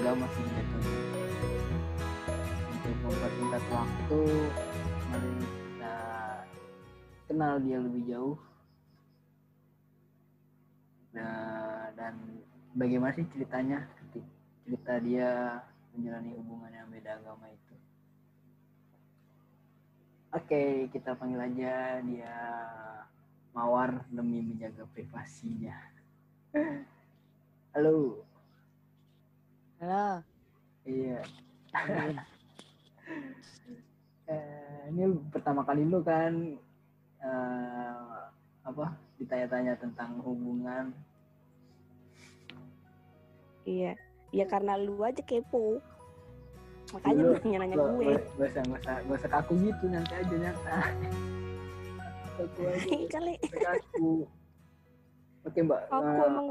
agama sih gitu. Untuk mempersingkat waktu kita kenal dia lebih jauh. Nah, dan bagaimana sih ceritanya cerita dia menjalani hubungan yang beda agama itu? Oke kita panggil aja dia mawar demi menjaga privasinya. Halo Halo. iya eh, ini pertama kali lu kan eh, apa ditanya-tanya tentang hubungan Iya. Ya karena lu aja kepo. Makanya lu nanya-nanya gue. gak usah gak usah gak usah kaku gitu nanti aja nyata kaku aja Kali kaku oke mbak aku Eh, emang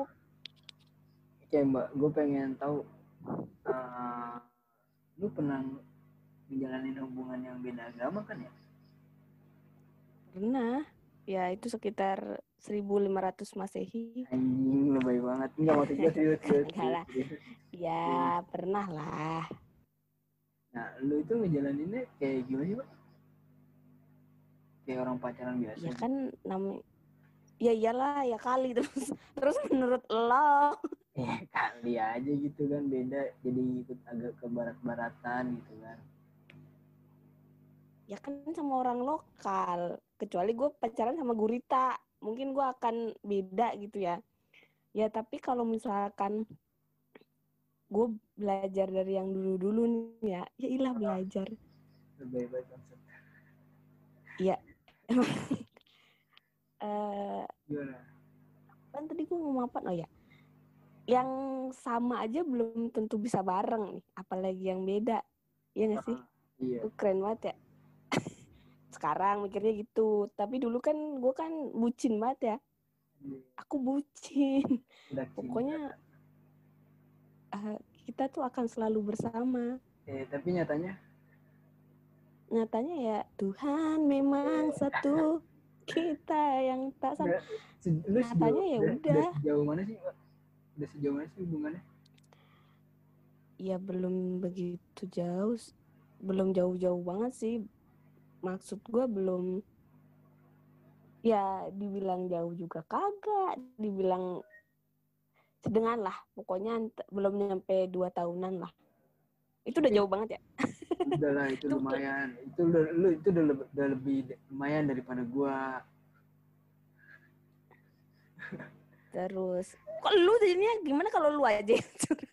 oke mbak gue pengen tahu eh, lu pernah menjalani hubungan yang beda agama kan ya pernah. Ya itu sekitar 1500 Masehi. anjing lebay banget enggak gue serius Enggak lah. Ya pernah lah. nah lu itu ngejalaninnya kayak gimana sih mbak kayak orang pacaran biasa Ya kan namanya Ya iyalah ya kali terus terus menurut lo ya kali aja gitu kan beda. Jadi ikut agak ke barat-baratan gitu kan. Ya kan sama orang lokal. Kecuali gue pacaran sama gurita. Mungkin gue akan beda gitu ya. Ya tapi kalau misalkan gue belajar dari yang dulu-dulu nih ya ya ilah belajar. Lebay banget konsep. Eh gimana? kan tadi gue ngomong apa? Oh ya yang sama aja belum tentu bisa bareng nih apalagi yang beda ya nggak sih? Iya. Itu keren banget ya. Sekarang mikirnya gitu tapi dulu kan gue kan bucin banget ya. Aku bucin. Udah pokoknya eh, kita tuh akan selalu bersama. Eh tapi nyatanya? Nyatanya ya Tuhan memang satu kita yang tak sama Nyatanya ya udah, sejauh mana sih? Udah sejauh mana sih hubungannya? Ya belum begitu jauh belum jauh-jauh banget sih. Maksud gue belum ya dibilang jauh juga kagak dibilang sedengan lah. Pokoknya belum nyampe dua tahunan lah. Itu udah jauh banget ya? Udah lah itu lumayan. Itu lu itu udah, lebih, udah lebih lumayan daripada gua terus kok lu jadinya gimana kalau lu aja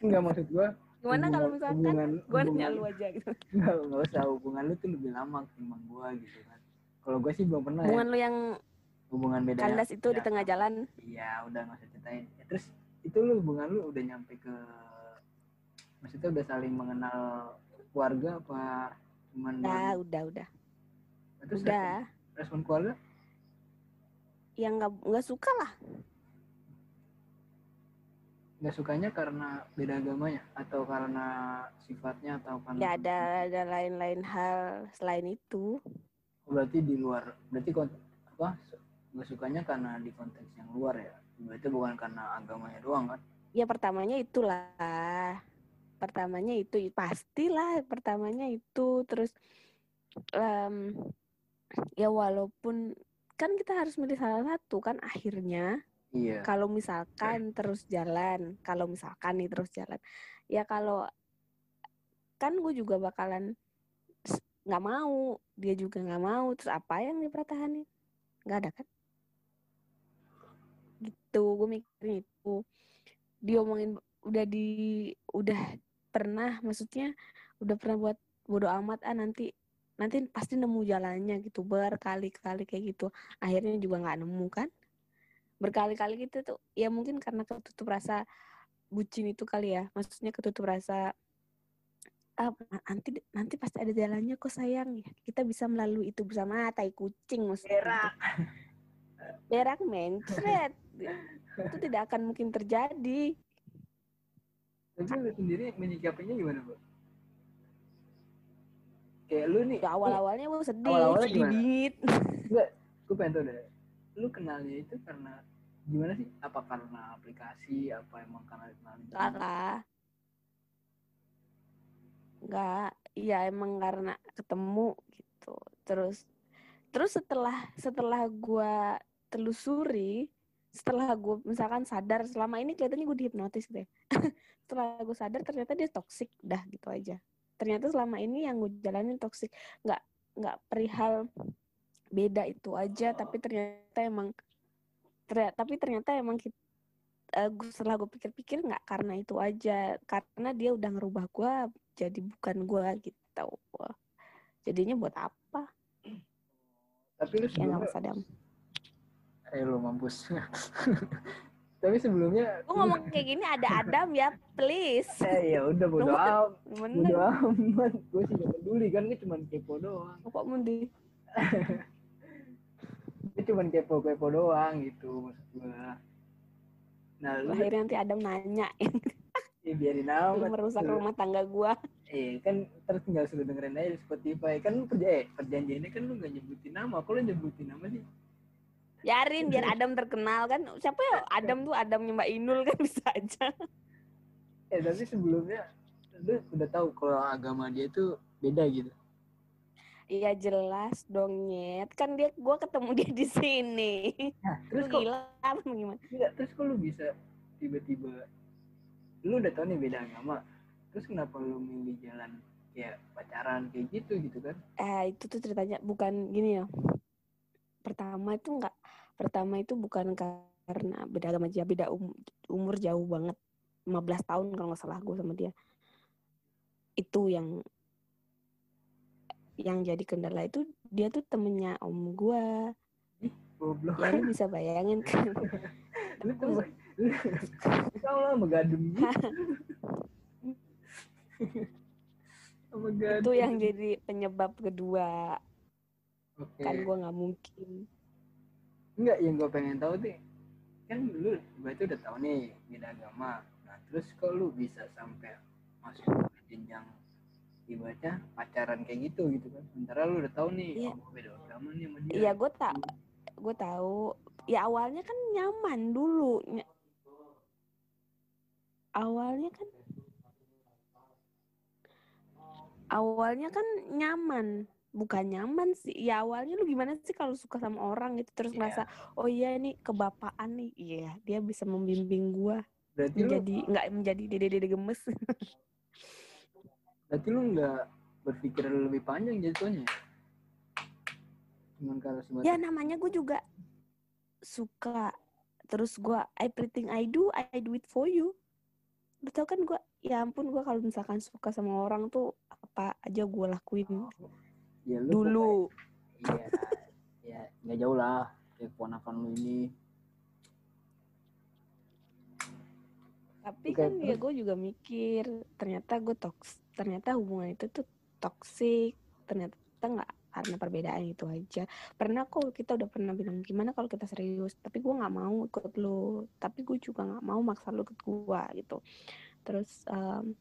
enggak maksud gua gimana kalau misalkan? Hubungan, gue nanya lu aja gitu. Enggak, enggak usah. Hubungan lu tuh lebih lama ketimbang gua gitu kan. Kalau gua sih belum pernah ya. Hubungan lu yang hubungan beda kandas itu di ya. tengah jalan? Iya udah nggak usah ceritain. Ya, terus itu lu hubungan lu udah nyampe ke maksudnya udah saling mengenal keluarga apa cuman udah udah udah. Terus udah. respon, respon keluarga? Yang nggak nggak suka lah nggak sukanya karena beda agamanya atau karena sifatnya atau karena ya ada ada lain-lain hal selain itu. Oh, berarti di luar berarti kont- apa nggak sukanya karena di konteks yang luar ya? Berarti bukan karena agamanya doang kan? Ya pertamanya itulah. Pertamanya itu pastilah pertamanya itu. Terus em, ya walaupun kan kita harus milih salah satu kan akhirnya iya. Kalau misalkan terus jalan kalau misalkan nih terus jalan ya kalau kan gue juga bakalan nggak mau dia juga nggak mau terus apa yang dipertahanin nggak ada kan? Gitu gue mikirin itu. Diomongin udah di udah pernah maksudnya udah pernah buat bodo amat ah nanti nanti pasti nemu jalannya gitu berkali-kali kayak gitu. Akhirnya juga nggak nemu kan berkali-kali gitu tuh ya mungkin karena ketutup rasa bucin itu kali ya. Maksudnya ketutup rasa ah, nanti nanti pasti ada jalannya kok sayang ya kita bisa melalui itu bersama Ah, tai kucing maksudnya berak berak mencret. Itu tidak akan mungkin terjadi. Tapi lu sendiri menyikapinya gimana bu? Kayak lu nih ya awal awalnya gue sedih Awal-awalnya sedih gimana? bingit gue pengen tau deh lu kenalnya itu karena gimana sih? Apa karena aplikasi? Apa emang karena kenal internet? lah enggak iya emang karena ketemu gitu. Terus terus setelah setelah gua telusuri setelah gue misalkan sadar selama ini kelihatannya gue dihipnotis gitu ya setelah gue sadar ternyata dia toksik dah gitu aja. Ternyata selama ini yang gue jalanin toksik nggak nggak perihal beda itu aja tapi ternyata emang ternyata, tapi ternyata emang kita, uh, setelah gue pikir-pikir nggak karena itu aja karena dia udah ngerubah gue jadi bukan gue gitu. Jadinya buat apa? Tapi lu ya sebelumnya dam eh lu mampus. Tapi sebelumnya gue ngomong kayak gini ada Adam ya please. Eh ya udah bodo amat bodo amat. Gue sih gak peduli kan gue cuma kepo doang. Kok mundi cuma kepo kepo doang gitu maksud gue nah lu akhirnya nanti Adam nanya. Ya, biarin lu amat merusak rumah tangga gue eh kan terus tinggal suruh dengerin aja di Spotify. Kan lu perja eh perjanjiannya kan lu gak nyebutin nama. Kalau nyebutin nama sih? Biarin biar Adam terkenal kan. Siapa ya? Adam tuh Adamnya Mbak Inul kan bisa aja. Eh tapi sebelumnya lu udah tahu kalau agama dia tuh beda gitu Iya jelas dong nyet. Kan dia gua ketemu dia di sini. Nah terus kok gila gimana? Enggak, terus kok lu bisa tiba-tiba lu udah tahu nih beda agama terus kenapa lu milih jalan kayak pacaran kayak gitu gitu kan? Eh itu tuh ceritanya bukan gini ya. Pertama itu enggak pertama itu bukan karena beda agama aja beda um- umur jauh banget. 15 tahun kalau nggak salah gue sama dia. Itu yang yang jadi kendala itu dia tuh temennya om gue goblok. Ya lu bisa bayangin kan. Lu tuh kau lah megadum gitu. Itu yang jadi penyebab kedua. Oke. Kan gue nggak mungkin. Enggak yang gue pengen tahu tuh kan lu berarti udah tahu nih beda agama. Nah terus kok lu bisa sampai masuk ke jenjang ibaratnya pacaran kayak gitu gitu kan. Sementara lu udah tahu nih Iya. oh, beda agama nih sama dia. Iya gue tak gue tahu. Ya awalnya kan nyaman dulu Ny- awalnya kan awalnya kan nyaman. Bukan nyaman sih ya awalnya lu gimana sih kalau suka sama orang gitu terus Iya. ngerasa oh iya ini kebapaan nih. Iya dia bisa membimbing gua berarti menjadi nggak menjadi dede dede gemes berarti lu nggak berpikir lebih panjang jatuhnya cuman kalau sebatas ya namanya gue juga suka. Terus gua everything I do I do it for you. Lu tau kan gua ya ampun gua kalau misalkan suka sama orang tuh apa aja gue lakuin. Ya lu dulu. iya. Ya nggak jauh lah kayak keponakan lu ini. Tapi Oke, kan ya gue juga mikir ternyata gue toks ternyata hubungan itu tuh toksik ternyata nggak karena perbedaan itu aja. Pernah kok kita udah pernah bilang gimana kalau kita serius? Tapi gue nggak mau ikut lu. Tapi gue juga nggak mau maksa lu ikut gue gitu. Terus em,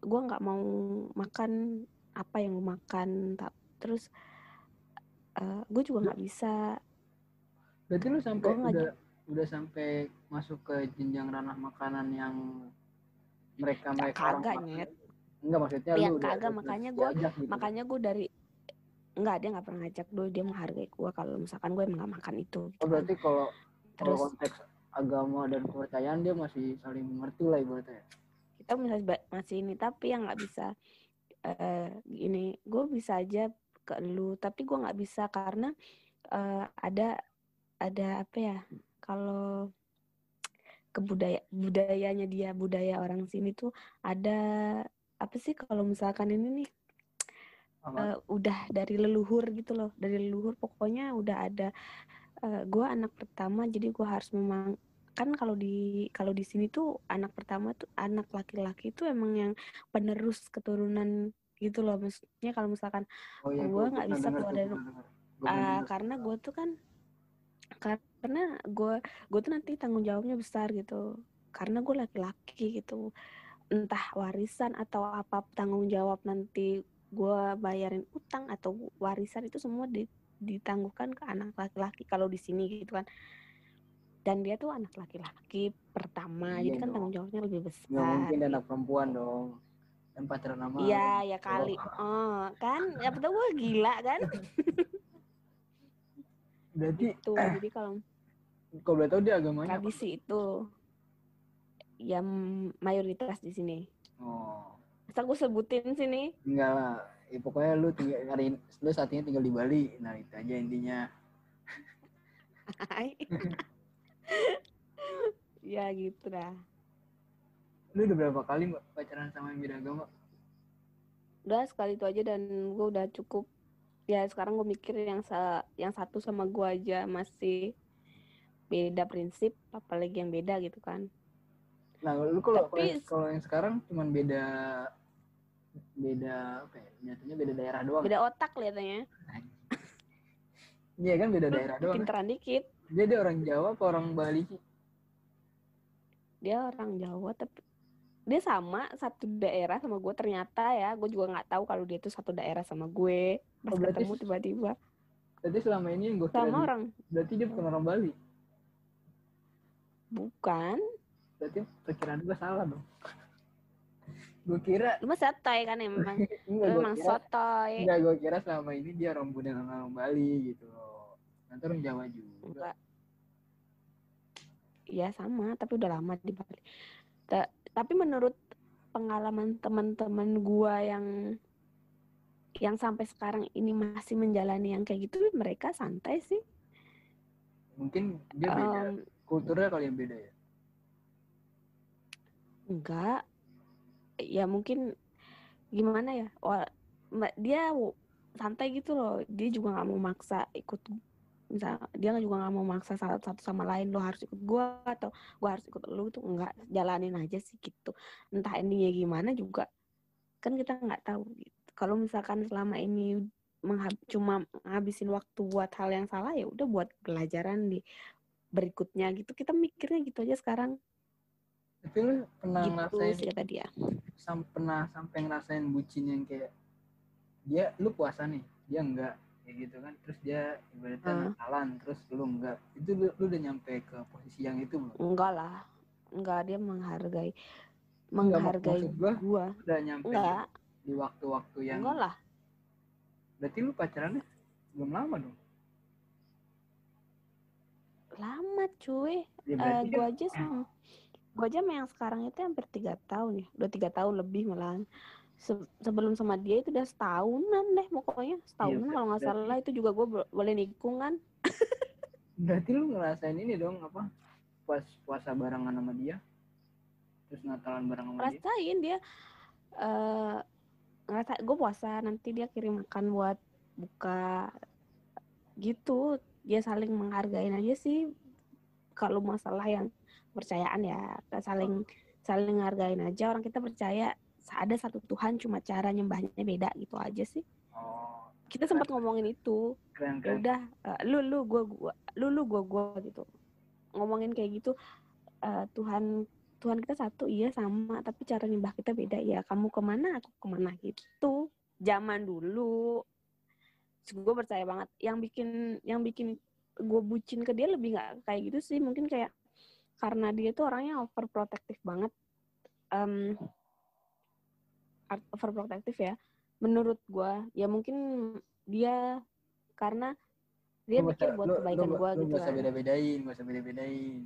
gue nggak mau makan apa yang lu makan Ta- terus eh, gue juga nggak bisa. Berarti lu sampai Gua nggak udah udah sampai masuk ke jenjang ranah makanan yang mereka mereka kagak. Nyet. Enggak maksudnya Ya, lu kagak, makanya gua- diajak gitu. makanya gue dari nggak dia nggak pernah ngajak dulu dia menghargai gue kalau misalkan gue emang nggak makan itu gitu. oh berarti kalau kalau terus konteks agama dan kepercayaan dia masih saling mengerti lah ibaratnya kita masih ba- masih ini tapi yang nggak bisa eh gini gue bisa aja ke lu tapi gue nggak bisa karena eh, ada ada apa ya kalau kebudaya budayanya dia budaya orang sini tuh ada apa sih kalau misalkan ini nih eh, udah dari leluhur gitu loh dari leluhur pokoknya udah ada eh, gue anak pertama jadi gue harus memang kan kalau di kalau di sini tuh anak pertama tuh anak laki-laki itu emang yang penerus keturunan gitu loh. Maksudnya kalau misalkan oh iya gua gua nggak bisa keluar tuh, dari denger. karena gue tuh kan karena gue gue tuh nanti tanggung jawabnya besar gitu. Karena gue laki-laki gitu entah warisan atau apa tanggung jawab nanti gue bayarin utang atau warisan itu semua di- ditangguhkan ke anak laki-laki kalau di sini gitu kan dan dia tuh anak laki-laki pertama Iya jadi kan dong. tanggung jawabnya lebih nggak besar mungkin anak perempuan dong dan pacaran sama Iya, ya kali. Oh, kan? Ya betul gue gila kan? berarti Tuh, jadi kalau kau boleh tahu dia agamanya apa? tradisi itu yang mayoritas di sini. oh Masa gue sebutin sini? enggak lah ya, pokoknya lu tinggal hari lu saat ini tinggal di Bali nah itu aja intinya ya gitu dah. lu udah berapa kali Mbak, pacaran sama yang beda agama Udah sekali itu aja dan gue udah cukup. Ya sekarang gue mikir yang sa yang satu sama gue aja masih beda prinsip, apalagi yang beda gitu kan. Nah lu kalau kalau Tapi- kalau yang sekarang cuman beda beda apa ya nyatanya beda daerah doang. Beda otak kelihatannya. iya kan beda daerah doang. Pinteran dikit. dia dia orang Jawa apa orang Bali? Sih Dia orang Jawa tapi dia sama satu daerah sama gue ternyata ya. Gue juga nggak tahu kalau dia tuh satu daerah sama gue. Pas Oh, berarti ketemu tiba-tiba. Berarti selama ini yang gue sama orang. berarti dia bukan orang Bali? Bukan berarti perkiraan gue salah dong. Gue kira lu mah sotoy kan emang enggak lu emang kira sotoy. Enggak gue kira selama ini dia orang Budan sama orang Bali gitu loh. Nanti orang Jawa juga. Enggak. Iya sama tapi udah lama di Bali. Ta- tapi menurut pengalaman teman-teman gua yang yang sampai sekarang ini masih menjalani yang kayak gitu mereka santai sih. Mungkin dia beda. Em, kulturnya kali yang beda ya enggak. Ya mungkin gimana ya Wah, dia santai gitu loh. Dia juga nggak mau maksa ikut misal dia juga nggak mau maksa salah satu sama lain lo harus ikut gua atau gua harus ikut lu tuh enggak jalanin aja sih gitu. Entah endingnya gimana juga kan kita nggak tahu gitu. Kalau misalkan selama ini menghab- cuma ngabisin waktu buat hal yang salah ya udah buat pelajaran di berikutnya gitu. Kita mikirnya gitu aja sekarang tapi lu pernah gitu ngerasain sih kata dia. sam pernah sampai ngerasain bucin yang kayak dia lu puasa nih dia enggak kayak gitu kan. Terus dia ibaratnya Hmm. nakalan terus lu enggak. Itu lu, lu udah nyampe ke posisi yang itu belum? Enggak lah. Enggak dia menghargai menghargai gua gua. udah nyampe enggak. di waktu-waktu yang enggak lah. Berarti lu pacarannya belum lama dong. Lama cuy. Ya berarti gua aja sama gua aja yang sekarang itu hampir tiga tahun ya. Udah tiga tahun lebih malahan. Se- sebelum sama dia itu udah setahunan deh pokoknya. Setahunan ber- kalau nggak salah itu juga gue boleh nikung kan. Berarti lu ngerasain ini dong apa puas puasa barengan sama dia? Terus natalan bareng sama dia? Rasain dia eh ngerasa gue puasa nanti dia kirim makan buat buka gitu. Dia saling menghargain aja sih kalau masalah yang percayaan ya. Kita saling saling menghargain aja. Orang kita percaya ada satu Tuhan cuma cara nyembahnya beda gitu aja sih. Oh. Kita sempat ngomongin itu. Keren ya keren udah eh, lu lu gua gua lu lu gua gua gitu. Ngomongin kayak gitu eh, Tuhan Tuhan kita satu iya sama tapi cara nyembah kita beda ya. Kamu ke mana aku ke mana gitu. Zaman dulu gue percaya banget. Yang bikin yang bikin gue bucin ke dia lebih nggak kayak gitu sih. Mungkin kayak karena dia tuh orangnya overprotective banget. Art- overprotective ya. Menurut gue ya mungkin dia karena dia Lu mikir usah- buat lu- kebaikan gue gitu nggak usah kan. beda-bedain nggak usah beda-bedain.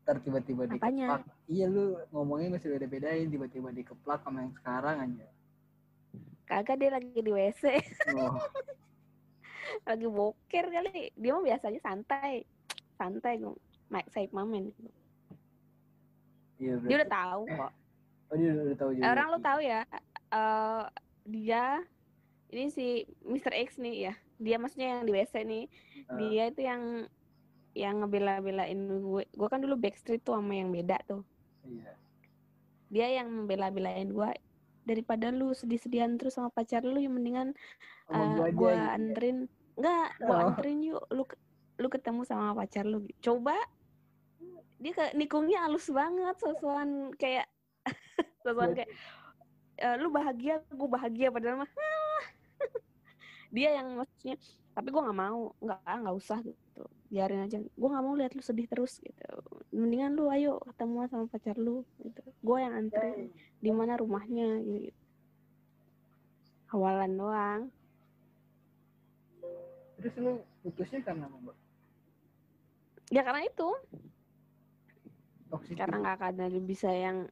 Ntar tiba-tiba Apanya? dikeplak iya lu ngomongnya nggak usah beda-bedain tiba-tiba dikeplak sama yang sekarang aja. Kagak dia lagi di WC oh, lagi boker kali. Dia mah biasanya santai. Santai gue Said Mamen. Iya dia udah tahu kok. Oh dia udah, udah tahu juga. Orang lu tahu ya eh dia ini si Mr. X nih ya. Dia maksudnya yang di WC nih. Ah. dia itu yang yang ngebela-belain gue. Gue kan dulu backstreet tuh sama yang beda tuh. Iya. Dia yang membela-belain gue. Daripada lu sedih-sedihan terus sama pacar lu yang mendingan sama eh, gue gitu ya. anterin. Enggak gue Oh. anterin yuk. Lu lu ketemu sama pacar lu. Coba dia ke nikungnya halus banget sosokan kayak sosokan kayak "Eh, lu bahagia gue bahagia. Padahal mah dia yang maksudnya tapi gue nggak mau nggak nggak usah gitu. Biarin aja gue nggak mau lihat lu sedih terus gitu. Mendingan lu ayo ketemu sama pacar lu gitu. Gue yang anterin di mana rumahnya gitu, gitu awalan doang. Terus lu putusnya karena apa ya karena itu toxic karena nggak akan ada bisa yang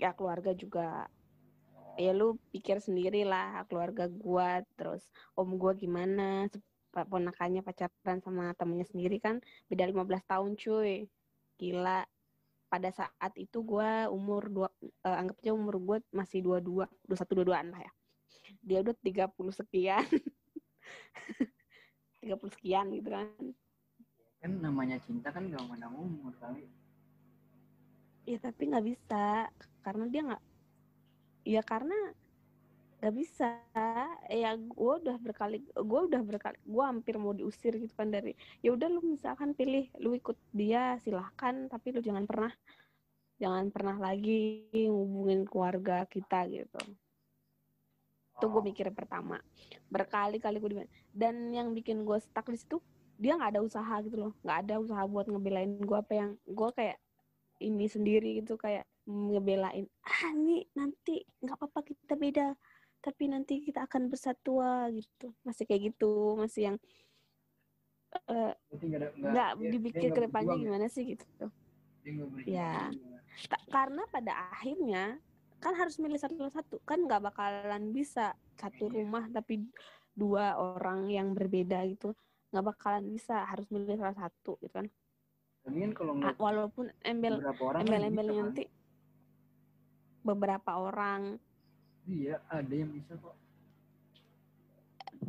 ya keluarga juga ya lu pikir sendiri lah keluarga gua terus om gua gimana ponakannya pacaran sama temennya sendiri kan beda 15 tahun cuy. Gila. Pada saat itu gua umur dua eh, anggap aja umur gua masih dua dua dua satu dua duaan lah ya. Dia udah 30 sekian. 30 sekian gitu kan. Kan namanya cinta kan gak mandang umur kali Ya tapi nggak bisa karena dia nggak. Ya karena nggak bisa. Ya gue udah berkali, gue udah berkali, gue hampir mau diusir gitu kan dari. Ya udah lu misalkan pilih, lu ikut dia silahkan, tapi lu jangan pernah, jangan pernah lagi ngubungin keluarga kita gitu. Itu gue mikir pertama. Berkali-kali gue dan yang bikin gue stuck di situ dia nggak ada usaha gitu loh, nggak ada usaha buat ngebelain gue apa yang gue kayak ini sendiri gitu kayak ngebelain ah ini nanti nggak apa-apa kita beda tapi nanti kita akan bersatu ah," gitu masih kayak gitu masih yang eh, nggak dipikir dia nggak ke depannya ya? gimana sih gitu. Ya. Ta- karena pada akhirnya kan harus milih satu-satu kan nggak bakalan bisa satu Iya. rumah tapi dua orang yang berbeda gitu nggak bakalan bisa harus milih salah satu gitu kan Tapi kan kalau ngeliat walaupun embel orang kan embel-embelnya bisa, kan? nanti beberapa orang Iya, ada yang bisa kok.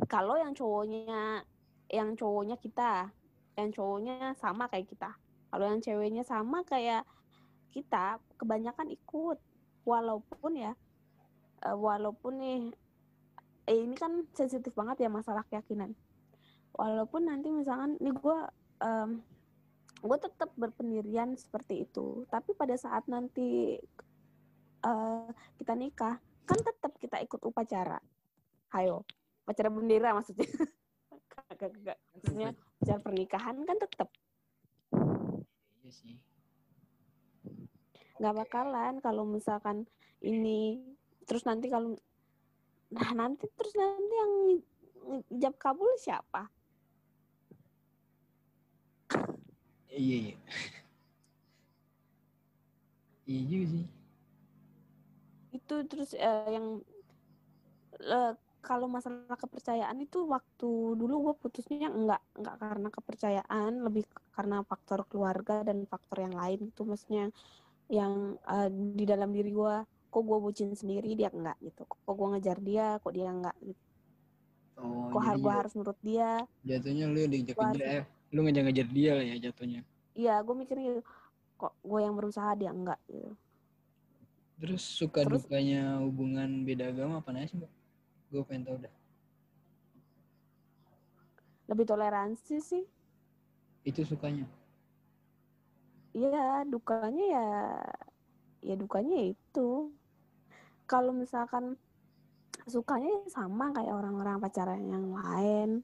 kalau yang cowoknya yang cowoknya kita yang cowoknya sama kayak kita kalau yang ceweknya sama kayak kita kebanyakan ikut walaupun ya eh, walaupun nih eh, ini kan sensitif banget ya masalah keyakinan walaupun nanti misalkan nih gue gue tetap berpendirian seperti itu. Tapi pada saat nanti eh, kita nikah kan tetap kita ikut upacara. Hayo upacara bendera maksudnya. Kagak kagak maksudnya upacara pernikahan kan tetap Iya sih. nggak bakalan kalau misalkan ini terus nanti kalau nah nanti terus nanti yang jab kabul siapa Iya, iya. iya juga sih. itu terus eh, yang eh, kalau masalah kepercayaan itu waktu dulu gue putusnya enggak enggak karena kepercayaan lebih karena faktor keluarga dan faktor yang lain itu maksudnya yang eh, di dalam diri gue kok gue bucin sendiri dia enggak gitu. Kok gue ngejar dia kok dia enggak gitu. Oh, kok har jadi gue harus nurut dia. jatuhnya lu diajak Gua kejar, eh, lu ngejar-ngejar dia lah ya jatuhnya. iya gue mikirnya gitu kok gue yang berusaha dia enggak gitu Terus suka Terus- dukanya hubungan beda agama apa sih, Mbak? Gue pengen tahu dah. lebih toleransi sih Itu sukanya. Iya, dukanya ya ya dukanya itu. Kalau misalkan sukanya ya sama kayak orang-orang pacaran yang lain.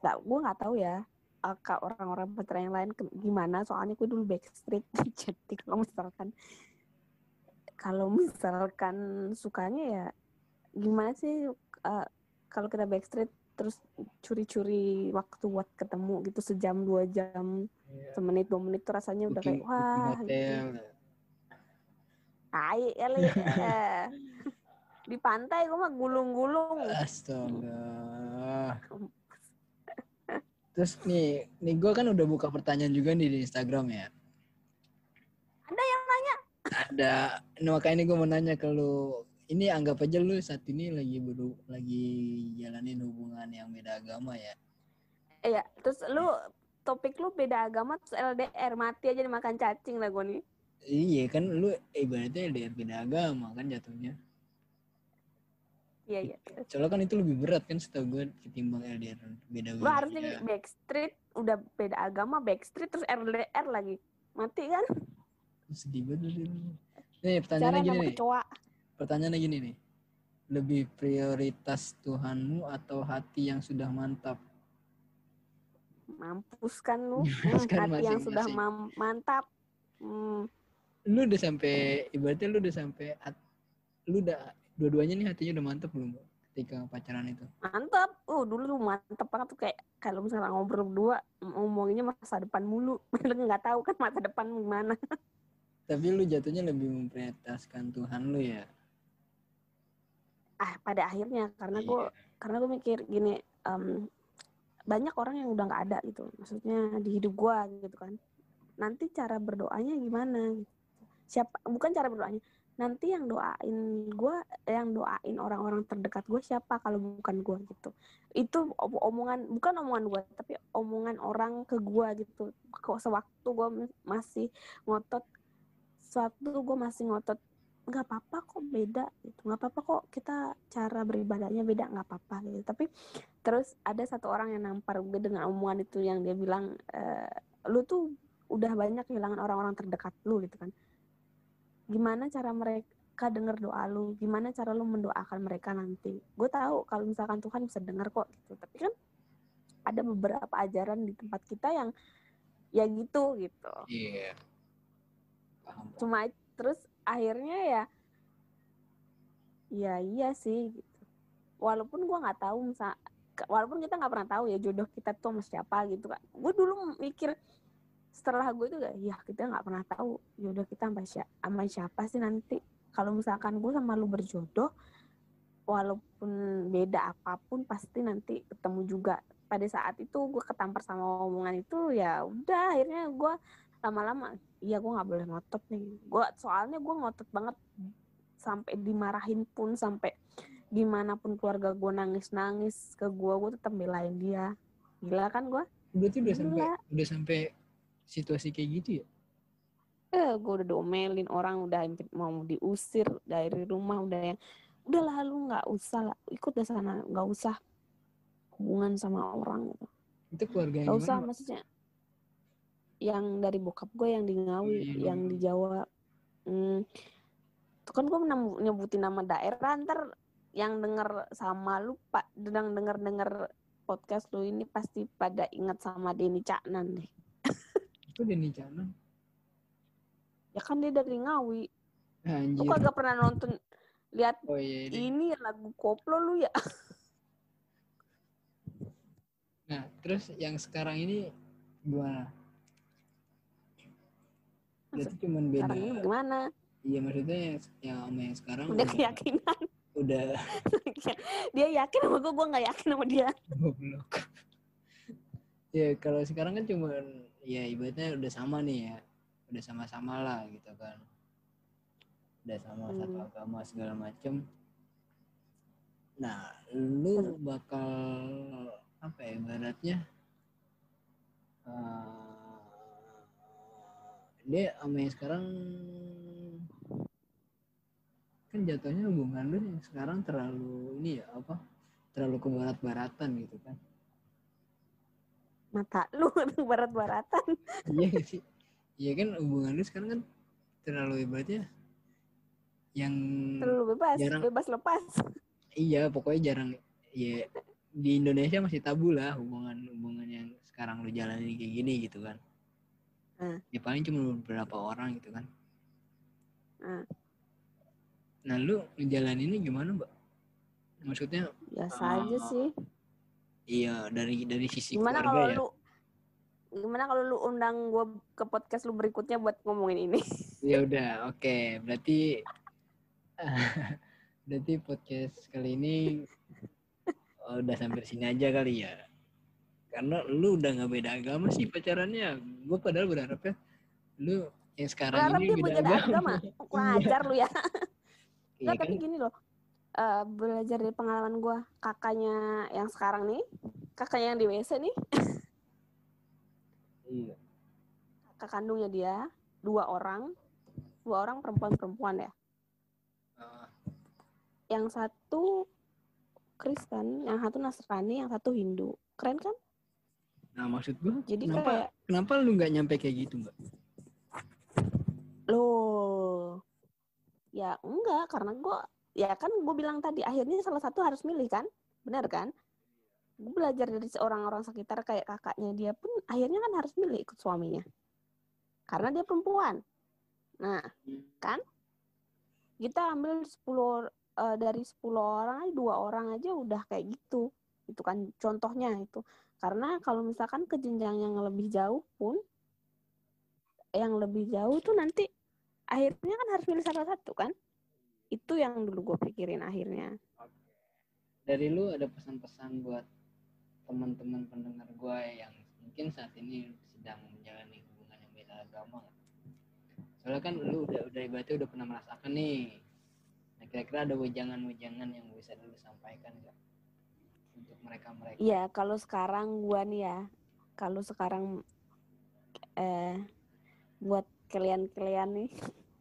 Nggak, gue nggak tahu ya kak orang-orang pacaran yang lain ke- gimana. Soalnya gue dulu backstreet. Jadi kalau misalkan kalau misalkan sukanya ya gimana sih eh, kalau kita backstreet terus curi-curi waktu buat ketemu gitu sejam dua jam semenit dua menit tuh rasanya udah kayak wah tai kali eh. di pantai gue mah gulung-gulung Astaga. Terus nih, nih gue kan udah buka pertanyaan juga nih di Instagram ya. ada yang nanya Ada. Nah, makanya ini gue mau nanya ke lu. Ini anggap aja lu saat ini lagi baru lagi jalanin hubungan yang beda agama ya. iya terus lu topik lu beda agama terus LDR mati aja dimakan cacing lah gue nih Iya kan lu ibaratnya LDR beda agama kan jatuhnya. Iya iya Soalnya kan itu lebih berat kan setahu gue ketimbang LDR beda lu agama. harusnya backstreet udah beda agama backstreet terus LDR lagi mati kan Sedih banget lu. Nih cara pertanyaannya gini nih. kecoa Pertanyaannya gini nih. lebih prioritas Tuhanmu atau hati yang sudah mantap? Mampus kan lu. Mampus Hmm, kan hati yang sudah mantap. Hmm, Lu udah sampai ibaratnya lu udah sampai lu udah dua-duanya nih hatinya udah mantap belum ketika pacaran itu? mantap. Uh, dulu tuh mantap banget tuh kayak kalau misalnya ngobrol berdua ngomonginnya masa depan mulu. Nggak tahu kan masa depan gimana. Tapi lu jatuhnya lebih memprioritaskan Tuhan lu ya. Ah, pada akhirnya karena gue Iya. karena gue mikir gini em, banyak orang yang udah nggak ada gitu maksudnya di hidup gue gitu kan nanti cara berdoanya gimana gitu. siapa bukan cara berdoanya nanti yang doain gue yang doain orang-orang terdekat gue siapa kalau bukan gue gitu. Itu om- omongan bukan omongan gue tapi omongan orang ke gue gitu. Kok sewaktu gue masih ngotot suatu gue masih ngotot nggak apa-apa kok beda gitu. Nggak apa-apa kok kita cara beribadahnya beda nggak apa-apa gitu. Tapi terus ada satu orang yang nampar gue dengan omongan itu yang dia bilang "Eh, lu tuh udah banyak kehilangan orang-orang terdekat lu gitu kan gimana cara mereka denger doa lu? Gimana cara lu mendoakan mereka nanti? Gue tahu kalau misalkan Tuhan bisa dengar kok gitu. Tapi kan ada beberapa ajaran di tempat kita yang ya gitu gitu. Iya. Paham. cuma terus akhirnya ya ya iya sih gitu. Walaupun gua nggak tahu misal walaupun kita nggak pernah tahu ya jodoh kita tuh sama siapa gitu kan gue dulu mikir setelah gue itu gak ya kita nggak pernah tahu. Jodoh kita sama, siapa, sama siapa sih nanti? Kalau misalkan gue sama lu berjodoh walaupun beda apa pun pasti nanti ketemu juga. Pada saat itu gue ketampar sama omongan itu ya udah akhirnya gue lama-lama iya gue nggak boleh ngotot nih. Gue soalnya gue ngotot banget. Sampai dimarahin pun sampai gimana pun keluarga gue nangis nangis ke gue gue tetap belain dia. Gila kan gue? Berarti udah sampai udah sampai situasi kayak gitu ya? eh gue udah domelin orang udah mau diusir dari rumah udah yang udah lalu nggak usah lah ikut ke sana nggak usah hubungan sama orang gitu. Itu keluarga yang nggak usah maksudnya yang dari bokap gue yang di Ngawi Iya, iya, yang iya. di Jawa hmm, itu kan gue nyebutin nama daerah ntar yang denger sama lu pak sedang denger denger podcast lu ini pasti pada ingat sama Denny Caknan deh Itu Denny Caknan. ya kan dia dari Ngawi Anjir. lu kagak pernah nonton lihat Oh iya, iya. ini lagu koplo lu ya Nah, terus yang sekarang ini gimana? Berarti cuman beda. sekarang ini gimana Iya maksudnya yang, yang sama yang sekarang udah keyakinan udah dia yakin sama gue gue nggak yakin sama dia goblok. ya kalau sekarang kan cuman ya ibaratnya udah sama nih ya. Udah sama-sama lah gitu kan. Udah sama satu Hmm. agama segala macem. Nah, lu bakal apa ya ibaratnya eh, dia sama yang sekarang kan jatuhnya hubungan lu yang sekarang terlalu ini ya apa terlalu ke barat-baratan gitu kan mata lu barat-baratan. Iya sih? Iya kan hubungan lu sekarang kan terlalu ibaratnya yang terlalu bebas Jarang. bebas lepas. Iya pokoknya jarang. Ya di Indonesia masih tabu lah hubungan hubungan yang sekarang lu jalani kayak gini gitu kan. Hmm. ya paling cuma beberapa orang gitu kan. Hmm. nah lu ngejalaninnya gimana mbak? Maksudnya biasa Ah, aja sih iya dari dari sisi gimana kalau keluarga ya. lu gimana kalau lu undang gue ke podcast lu berikutnya buat ngomongin ini? Ya udah oke. Berarti berarti podcast kali ini oh, udah sampai sini aja kali ya. Karena lu udah nggak beda agama sih pacarannya. Gue padahal berharapnya lu yang sekarang berharap ini dia beda beda agama. kurang Iya. ajar lu ya. Iya Nggak, kan? tapi gini loh eh, belajar dari pengalaman gue kakaknya yang sekarang nih kakaknya yang di WC nih. Iya. kakak kandungnya dia dua orang. Dua orang perempuan perempuan ya. Ah, yang satu Kristen yang satu Nasrani yang satu Hindu. Keren kan? Nah maksud gue jadi kenapa kayak kenapa lu nggak nyampe kayak gitu mbak? Loh. Ya enggak karena gue ya kan gue bilang tadi akhirnya salah satu harus milih kan? Benar kan? Gue belajar dari orang-orang sekitar kayak kakaknya dia pun akhirnya kan harus milih ikut suaminya. Karena dia perempuan. Nah kan? Kita ambil 10 eh, dari 10 orang dua orang aja udah kayak gitu. Itu kan contohnya itu. Karena kalau misalkan ke jenjang yang lebih jauh pun yang lebih jauh tuh nanti akhirnya kan harus milih salah satu kan itu yang dulu gue pikirin akhirnya. Dari lu ada pesan-pesan buat teman-teman pendengar gue yang mungkin saat ini sedang menjalani hubungan yang beda agama soalnya kan lu udah udah ibaratnya udah pernah merasakan nih. Nah kira-kira ada wejangan-wejangan yang bisa lu sampaikan nggak untuk mereka mereka Iya, kalau sekarang gua nih ya, kalau sekarang eh buat kalian-kalian nih.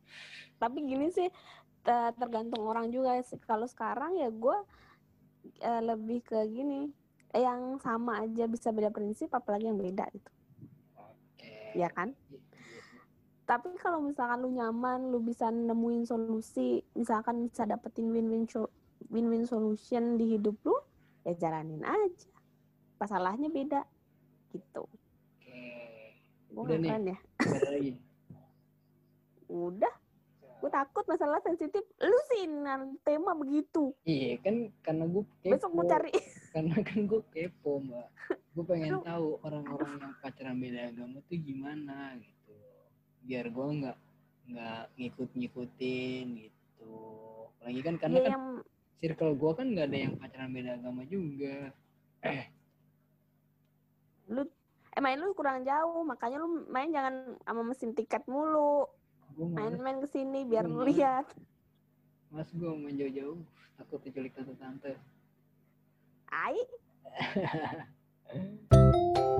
Tapi gini sih te- tergantung orang juga. Kalau sekarang ya gua eh, lebih ke gini, eh, yang sama aja bisa beda prinsip apalagi yang beda gitu. oke Ya kan? Tapi kalau misalkan lu nyaman, lu bisa nemuin solusi, misalkan bisa dapetin win-win win-win solution di hidup lu, ya jalanin aja. Masalahnya beda gitu. oke Gue keren ya. Udah, gue takut masalah sensitif. Lu sih tema begitu. iya kan karena gue kepo Besok mau cari. karena kan gue kepo mbak gue pengen Aduh. tahu orang-orang yang pacaran beda agama tuh gimana gitu biar gue nggak nggak ngikut-ngikutin gitu apalagi kan karena Ya kan yang circle gue kan nggak ada yang pacaran beda agama juga lu eh main lu kurang jauh, makanya lu main jangan sama mesin tiket mulu. Main-main ke sini biar Gua lu males. lihat. mas gue main jauh-jauh takut diculik tante tante Ai.